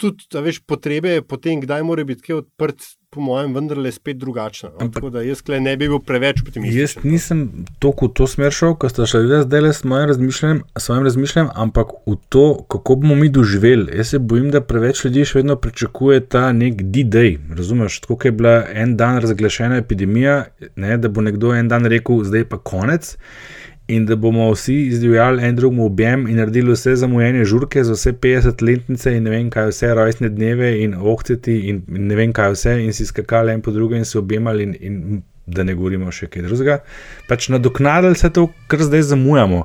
B: tudi, veš, potrebe potem, kdaj mora biti odprt, po mojem, vendarle spet drugačna. No? Tako da jaz ne bi bil preveč optimističen.
D: Jaz nisem toliko v to smer šel, ker ste šli zdaj le s svojim razmišljanjem, razmišljanjem, ampak v to, kako bomo mi doživeli. Jaz se bojim, da preveč ljudi še vedno pričakuje ta nek D-day. Razumeš, tako je bila en dan razglašena epidemija, ne, da bo nekdo en dan rekel, zdaj pa konec in da bomo vsi izdivjali en drugemu objem in naredili vse zamujene žurke za vse 50 letnice in ne vem kaj vse rojstne dneve in ohceti in ne vem kaj vse in si skakali en po drugem in se objemali in, in da ne govorimo še kaj drugega. Pač nadoknadili vse to, kar zdaj zamujamo.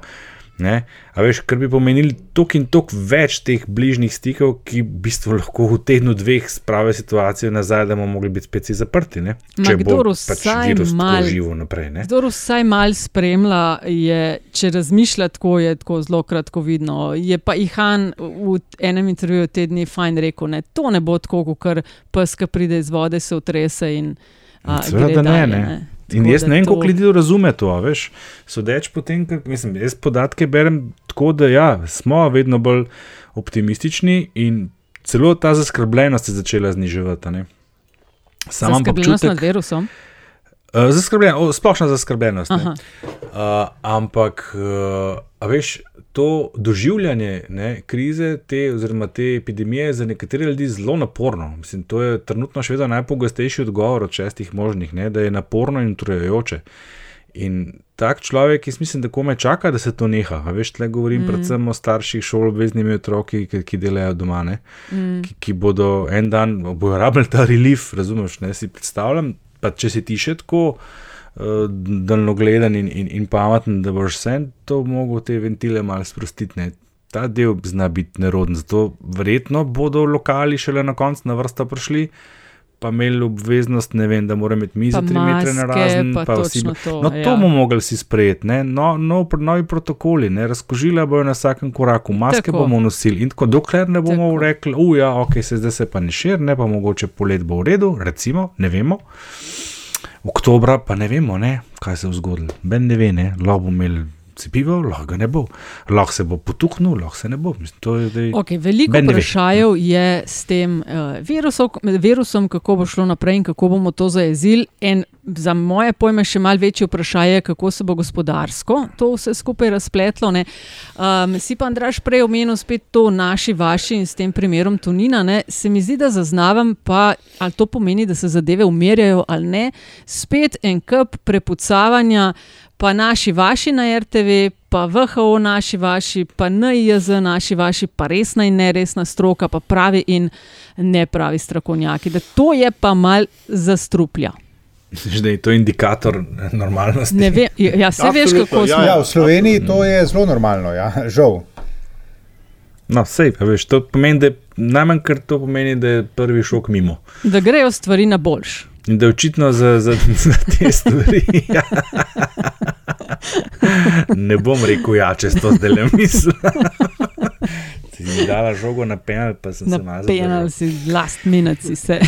D: Ne? A veš, kar bi pomenili tok in tok več teh bližnjih stikov, ki v bistvu lahko v tednu dveh spravijo situacijo nazaj, da bomo mogli biti spet zaprti. Ne? Če bo pač virus mal, živo naprej.
A: Kdo vsaj mal spremlja, je, če razmišlja tako, je tako zelo kratko vidno. Je pa Ihan v enem intervjuju tedni fajn rekel, ne, to ne bo tako, kot pes, ki pride iz vode, se utrese in.
D: Seveda ne, ne. ne. In jaz ne vem, to... koliko ljudi razume to. Veš, sodeč po tem, kar mislim, jaz podatke berem tako, da ja, smo vedno bolj optimistični in celo ta zaskrbljenost je začela zniževati.
A: Zaskrbljenost nad virusom.
D: Uh, zaskrbljen, splošna zaskrbljenost. Uh, ampak, uh, veš, to doživljanje ne, krize, te, oziroma te epidemije, za nekatere ljudi zelo naporno. Mislim, to je trenutno še vedno najpogostejši odgovor od šestih možnih, ne, da je naporno in utrujajoče. In tak človek, ki mislim, da kome čaka, da se to neha. Veš, tle govorim mm. predvsem o starših šoloobveznimi otroki, ki, ki delajo doma, mm. ki, ki bodo en dan, bojo rabljali ta relief, razumeš, ne si predstavljam. Pa če si ti še tako uh, daljnogleden in, in, in pameten, da boš vse to mogel te ventile malo sprostiti. Ne. Ta del zna biti neroden, zato verjetno bodo lokali šele na koncu na vrsta prišli. Pa imeli obveznost, ne vem, da mora imeti mizo 3 metre na razen. Pa pa vsi, to, no, to ja. bomo mogli si sprejeti, no, no, novi protokoli, ne, razkožila bojo na vsakem koraku, maske tako. bomo nosili. In tako, dokler ne bomo tako. rekli, uja, ok, se zdaj se pa ne širi, ne pa mogoče polet bo v redu, recimo, ne vemo oktobra pa ne vemo, ne, kaj se bo zgodilo. Ben ne ve, ne, lahko bomo imeli cepivo, lahko ga ne bo, lahko se bo potuhnil, lahko se ne bo. Mislim, zdaj,
A: okay, veliko vprašajev je s tem uh, virusom, virusom, kako bo šlo naprej in kako bomo to zajezili. En, za moje pojme, še malce večje vprašanje je, kako se bo gospodarsko to vse skupaj razpletlo. Um, si pa, Andraš, prej omenil spet to naši, vaši in s tem primerom Tunina. Ne? Se mi zdi, da zaznavam, pa ali to pomeni, da se zadeve umirjajo ali ne, spet en kup prepucavanja pa naši vaši na RTV, pa VHO naši vaši, pa NIJZ naši vaši, pa resna in neresna stroka, pa pravi in ne pravi strokovnjaki. Da to je pa mal zastruplja.
D: Misliš, da je to indikator normalnosti?
A: Ne ve, ja, se veš, kako
C: ja,
A: smo.
C: Ja, v Sloveniji to je zelo normalno, ja, žal.
D: No, sej, veš, to pomeni, da najmanj kar to pomeni, da je prvi šok mimo.
A: Da grejo stvari na boljš.
D: In da je očitno za, za, za te stvari. ne bom rekel, ja, če to zdaj le mislim. Si mi dala žogo na penal, pa sem
A: na
D: se malo
A: zavedal. Na penal si, last minute si se.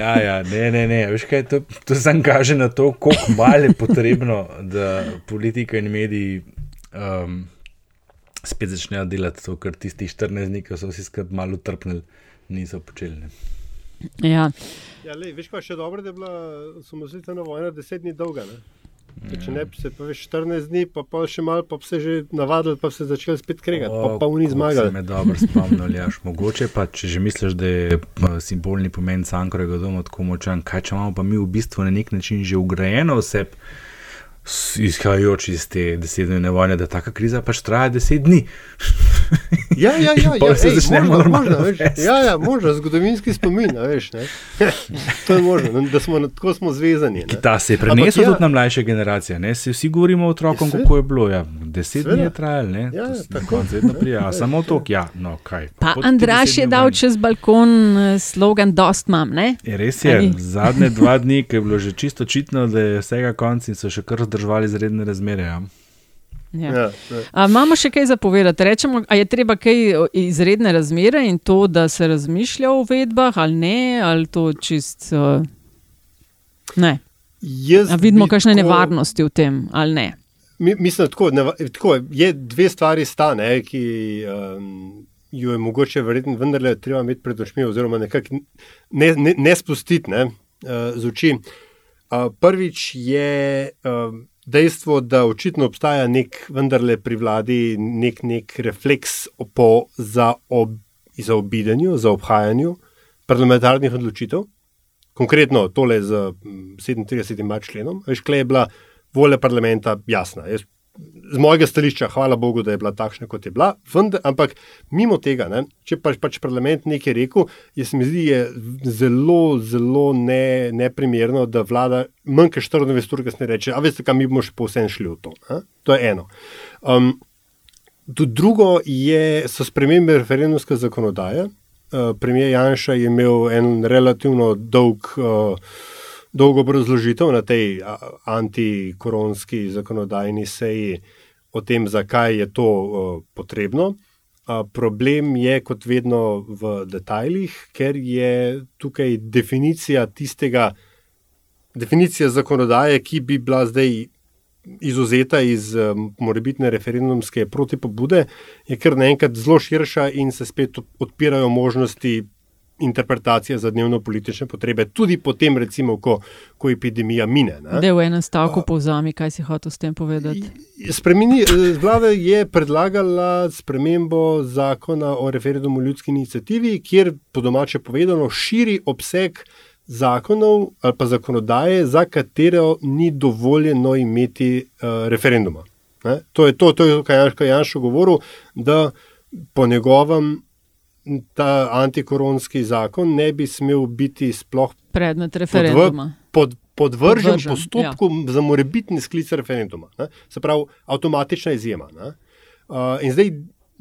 D: ja, ja, ne, ne, ne. Veš kaj, to, to sam kaže na to, koliko malo je potrebno, da politika in mediji um, spet začnejo delati to, kar tisti 14 dni, ko so vsi skupaj malo trpnili, niso počeli.
A: Ja.
B: Ja, lej, veš pa še dobro, da je bila samostalna vojna deset dni dolga. Ne? Ja. Če ne bi se pa več 14 dni, pa, pa še malo, pa se že navadili, pa se začeli spet kregati, pa pa v njih zmagali.
D: Me dobro spomnili, ja, mogoče pa, če že misliš, da je simbolni pomen Sankorega doma tako močan, kaj če imamo pa mi v bistvu na nek način že ugrajeno vse, izhajajoč iz te desetdnevne vojne, da taka kriza pač traja deset dni.
B: Ja, ja, ja, ja,
D: se
B: ej,
D: začnemo
B: možno,
D: normalno
B: možno, veš, ja, ja, možno, zgodovinski spomin, veš, ne. to je možno, da smo na- tako smo zvezani. ne.
D: Ta se je
B: Ampak
D: prenesel
B: ja,
D: tudi na mlajše generacije. Ne? Se vsi govorimo otrokom, kako je bilo. Ja, deset dni
B: Seveda.
D: je trajalo, ne?
B: Ja, tako.
D: vedno
B: Ja,
D: prija.
B: ja,
D: Samo
B: ja.
D: to, ja, no kaj.
A: Pa
D: poti
A: Andraš je
D: dni
A: dal
D: ven.
A: čez balkon eh, slogan Dost mam, ne?
D: Je res je,
A: Ali?
D: zadnje dva dni, ki je bilo že čisto očitno, da je vsega konc in so še kar zdržali izredne razmere. Ja.
A: Ja.
B: Ja, ja.
A: A, imamo še kaj zapovedati? Rečemo, a je treba kaj izredne razmere in to, da se razmišlja o uvedbah, ali ne, ali to čist. Uh, ne.
B: Jaz
A: A vidimo, kakšne
B: tako-
A: nevarnosti v tem, ali ne.
B: Mi, mislim, tako, neva, tako je dve stvari sta, ne, ki um, jo je mogoče verjetno vendarle treba imeti pred očmi, oziroma nekako ne, ne, ne spustiti ne, uh, z oči. Uh, prvič je um, dejstvo, da očitno obstaja nek, vendarle pri vladi nek, nek refleks po zaob, zaobidenju, zaobhajanju parlamentarnih odločitev. Konkretno tole z mm, 37. členom. Veš, kle je bila volja parlamenta jasna. Jaz, z mojega stališča, hvala Bogu, da je bila takšna, kot je bila, vendar, ampak mimo tega, ne, če pač, pač parlament nekaj rekel, se mi zdi je zelo, zelo ne, neprimerno, da vlada manj kot 24 ur kasneje reče: A veste, kam bomo še povsem šli v to. Ne? To je eno. Um, Tudi drugo je, so spremembe referendumske zakonodaje. Uh, premijer Janša je imel en relativno dolg, uh, dolgo obrazložitev na tej antikoronski zakonodajni seji o tem, zakaj je to uh, potrebno. Uh, problem je, kot vedno, v detajlih, ker je tukaj definicija tistega, definicija zakonodaje, ki bi bila zdaj izuzeta iz um, morebitne referendumske protipobude, je kar naenkrat zelo širša in se spet odpirajo možnosti interpretacije za dnevno politične potrebe, tudi potem, recimo, ko, ko epidemija mine. ne.
A: Da v enem stavku povzami, kaj si hotel s tem povedati.
B: Spremeni, eh, vlada je predlagala spremembo zakona o referendumu ljudski inicijativi, kjer po domače povedano širi obseg zakonov ali pa zakonodaje, za katero ni dovoljeno imeti uh, referenduma. Ne? To je to, to je, kar je Janša govoril, da po njegovem ta antikoronski zakon ne bi smel biti sploh
A: Predmet referenduma.
B: Pod, podvržen,
A: Podvržen,
B: podvržen postopku ja. za morebitni sklic referenduma. Ne? Se pravi, avtomatična izjema. ne. Uh, in zdaj,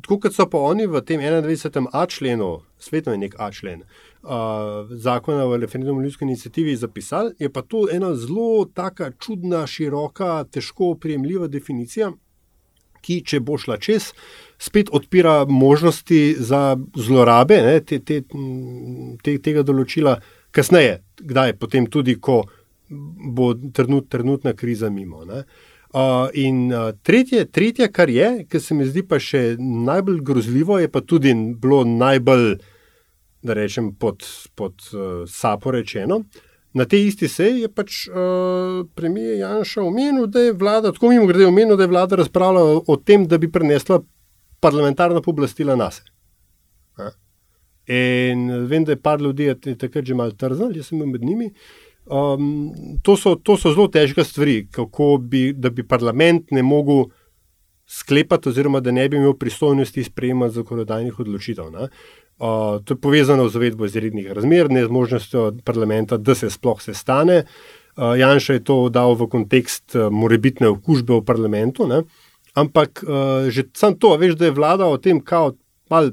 B: tako kot so pa oni v tem 21. členu, svetno je nek A člen, uh, zakona o referendumu o ljudski inicijativi zapisali, je pa to ena zelo taka čudna, široka, težko oprijemljiva definicija, ki, če bo šla čez, spet odpira možnosti za zlorabe ne, te, te, te, tega določila kasneje, kdaj potem tudi, ko bo trenut, trenutna kriza mimo. Ne. Uh, in uh, tretje, tretje, kar je, kar se mi zdi pa še najbolj grozljivo, je pa tudi bilo najbolj, da rečem, pod, pod uh, sapo rečeno. Na tej isti seji je pač uh, premijer Janša omenil, da je vlada, tako mimo grede, omenil, da je vlada razpravljala o tem, da bi prenesla parlamentarna pooblastila na sebe. In vem, da je par ljudi je takrat že malo trznil, jaz sem bil med njimi. Um, to, so, to so zelo težke stvari, kako bi, da bi parlament ne mogel sklepati, oziroma da ne bi imel pristojnosti sprejemati zakonodajnih odločitev. ne. Uh, to je povezano z uvedbo izrednih razmer, ne z možnostjo parlamenta, da se sploh sestane. Uh, Janša je to dal v kontekst uh, morebitne okužbe v parlamentu, ne. ampak uh, že sam to, veš, da je vlada o tem kao mal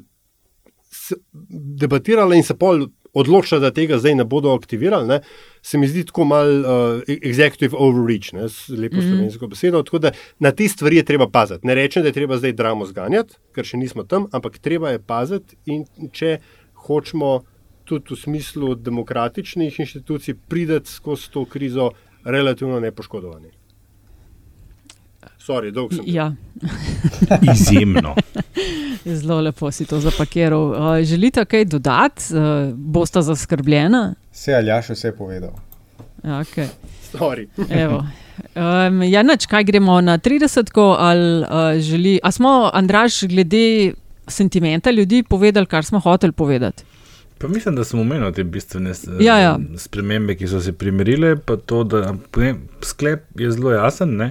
B: debatirala in se pol odločila, da tega zdaj ne bodo aktivirali, ne, se mi zdi tako mal uh, executive overreach, ne, s lepo
A: Mhm.
B: slovensko besedo. Tako da na te stvari je treba paziti. Ne rečem, da je treba zdaj dramo zganjati, ker še nismo tam, ampak treba je paziti in če hočemo tudi v smislu demokratičnih inštitucij prideti skozi to krizo relativno nepoškodovani. Sorry, dolg sem.
A: Ja.
D: Izjemno.
A: Zelo lepo si to zapakiral. Uh, želite kaj dodati? Uh, bosta zaskrbljena?
C: Vse Aljaš vse povedal.
A: Ja, Okay.
B: Sorry.
A: Evo. Um, ja, nič, kaj gremo na 30, ali uh, želi. A smo, Andraš, glede sentimenta ljudi povedali, kar smo hoteli povedati?
D: Pa mislim, da sem omenil te bistvene
A: Ja, ja.
D: spremembe, ki so se primerile. pa To, da, ne, sklep je zelo jasen. Ne?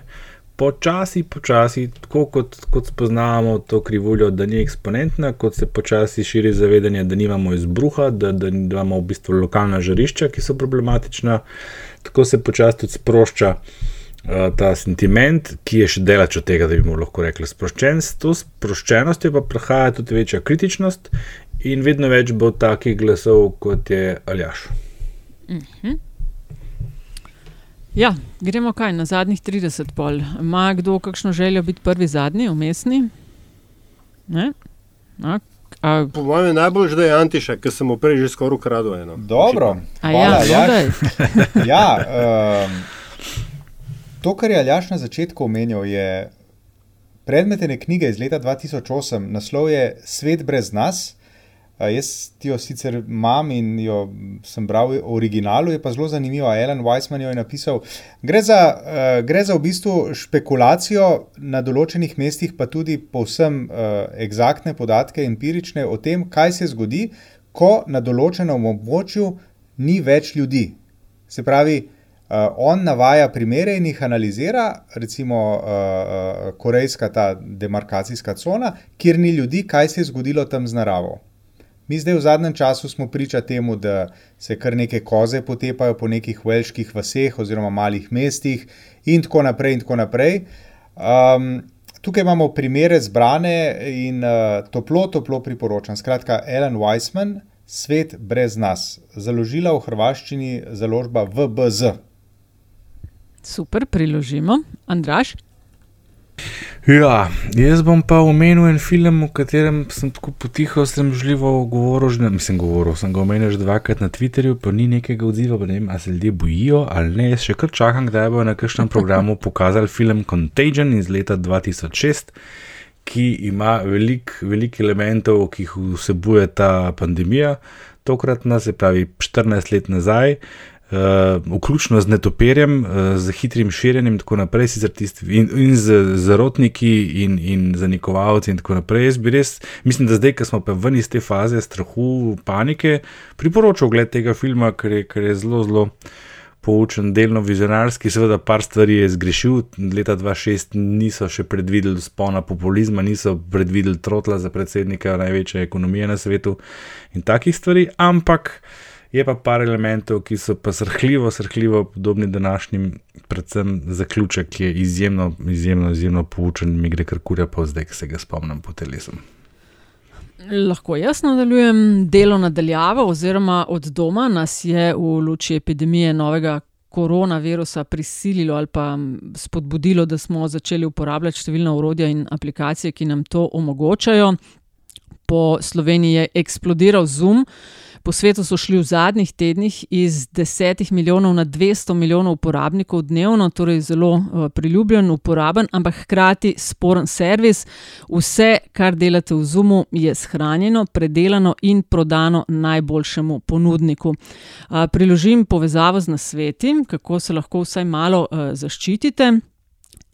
D: Počasi, počasi, tako kot, kot spoznavamo to krivuljo, da ni eksponentna, kot se počasi širi zavedanje, da nimamo izbruha, da, da imamo v bistvu lokalna žarišča, ki so problematična, tako se počasi tudi sprošča. Uh, ta sentiment, ki je še delač od tega, da bi mu lahko rekli sproščen, s to sproščenostjo pa prihaja tudi večja kritičnost, in vedno več bo takih glasov, kot je Aljaš.
A: Uh -huh. Ja, gremo kaj na zadnjih 30 pol. Ma kdo kakšno željo biti prvi, zadnji, umestni?
B: A, a... Po mojem je najbolj že Antiša, ker sem mu prej že skoraj ukradel eno.
C: Dobro,
A: ja,
C: ja, ja um, to, kar je Aljaš na začetku omenil, je predmet ene knjige iz leta 2008, naslov je Svet brez nas. Jaz jo sicer imam in jo sem bral v originalu, je pa zelo zanimivo. Alan Weissman jo je napisal. Gre za, uh, gre za v bistvu špekulacijo na določenih mestih, pa tudi povsem uh, eksaktne podatke, empirične o tem, kaj se zgodi, ko na določenem območju ni več ljudi. Se pravi, uh, on navaja primere in jih analizira, recimo uh, korejska ta demarkacijska cona, kjer ni ljudi, kaj se je zgodilo tam z naravo. Mi zdaj v zadnjem času smo priča temu, da se kar neke koze potepajo po nekih velških vaseh oziroma malih mestih in tako naprej. In tako naprej. Um, tukaj imamo primere zbrane in uh, toplo, toplo priporočam. Skratka, Ellen Weissman, Svet brez nas, založila v hrvaščini založba VBZ.
A: Super, priložimo. Andraš?
D: Ja, jaz bom pa omenil en film, o katerem sem tako potiho, sem živo govoril, že nisem govoril, sem ga omenil že dvakrat na Twitterju, pa ni nekega odziva, ne vem, ali se ljudje bojijo ali ne. Jaz še kar čakam, kdaj bo na kakšnem programu pokazali film Contagion iz leta 2006, ki ima veliko velik elementov, ki jih vsebuje ta pandemija. Tokratna, se pravi 14 let nazaj, uh, vključno z netoperjem, uh, z hitrim širjenjem in tako naprej, tisti, in, in z zarotniki in, in zanikovalci in tako naprej. Jaz bi res, mislim, da zdaj, ko smo pa ven iz te faze strahu, panike, priporočal gled tega filma, ker je, ker je zelo, zelo. Poučen, delno vizionarski, seveda, par stvari je zgrešil. Leta 2006 niso še predvideli spona populizma, niso predvideli trotla za predsednika največje ekonomije na svetu in takih stvari, ampak uh, Je pa par elementov, ki so pa srhljivo, srhljivo podobni današnjim, predvsem zaključek, ki je izjemno, izjemno, izjemno poučen, mi gre kar kurja pa zdaj, ki se ga spomnim po telesu.
A: Lahko jaz nadaljujem delo nadaljavo, oziroma od doma nas je v luči epidemije novega koronavirusa prisililo ali pa spodbudilo, da smo začeli uporabljati številna urodja in aplikacije, ki nam to omogočajo. Po Sloveniji je eksplodiral Zoom. Po svetu so šli v zadnjih tednih iz 10 milijonov na 200 milijonov uporabnikov dnevno, torej zelo uh, priljubljen, uporaben, ampak hkrati sporen servis. Vse, kar delate v Zoomu, je shranjeno, predelano in prodano najboljšemu ponudniku. Uh, priložim povezavo z nasveti, kako se lahko vsaj malo uh, zaščitite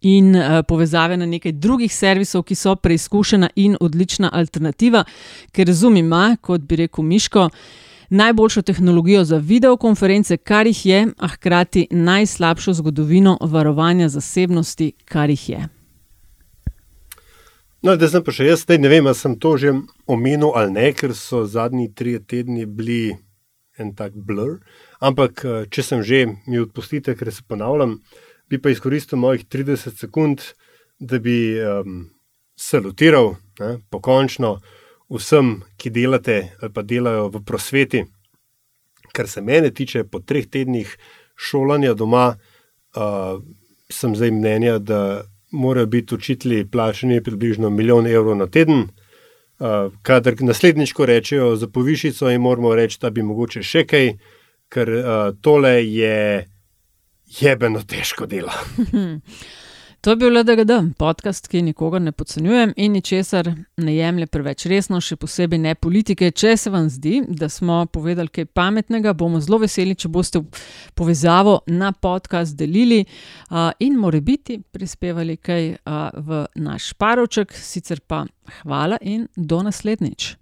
A: in uh, povezave na nekaj drugih servisov, ki so preizkušena in odlična alternativa, ker Zoom ima, kot bi rekel Miško, najboljšo tehnologijo za videokonference, kar jih je, a hkrati najslabšo zgodovino varovanja zasebnosti, kar jih je.
B: No, da sem pa še jaz, ne vem, ali sem to že omenil ali ne, ker so zadnji tri tedni bili en tak blur. Ampak, eh, če sem že, mi odpustite, ker se ponavljam. Uh, bi pa izkoristil mojih 30 sekund, da bi um, salutiral ne, pokončno vsem, ki delate ali pa delajo v prosveti. Kar se mene tiče, po treh tednih šolanja doma, uh, sem zdaj mnenja, da morajo biti učitelji plačeni približno milijon evrov na teden. Uh, kadar naslednjič, ko rečejo za povišico, jim moramo reči, da bi mogoče še kaj, ker uh, tole je jebeno težko delo.
A: To je bil LDGD, podcast, ki nikogar ne podcenjuje in ničesar ne jemlje preveč resno, še posebej ne politike. Če se vam zdi, da smo povedali kaj pametnega, bomo zelo veseli, če boste povezavo na podcast delili uh, in more biti prispevali kaj uh, v naš paroček. Sicer pa hvala in do naslednjič.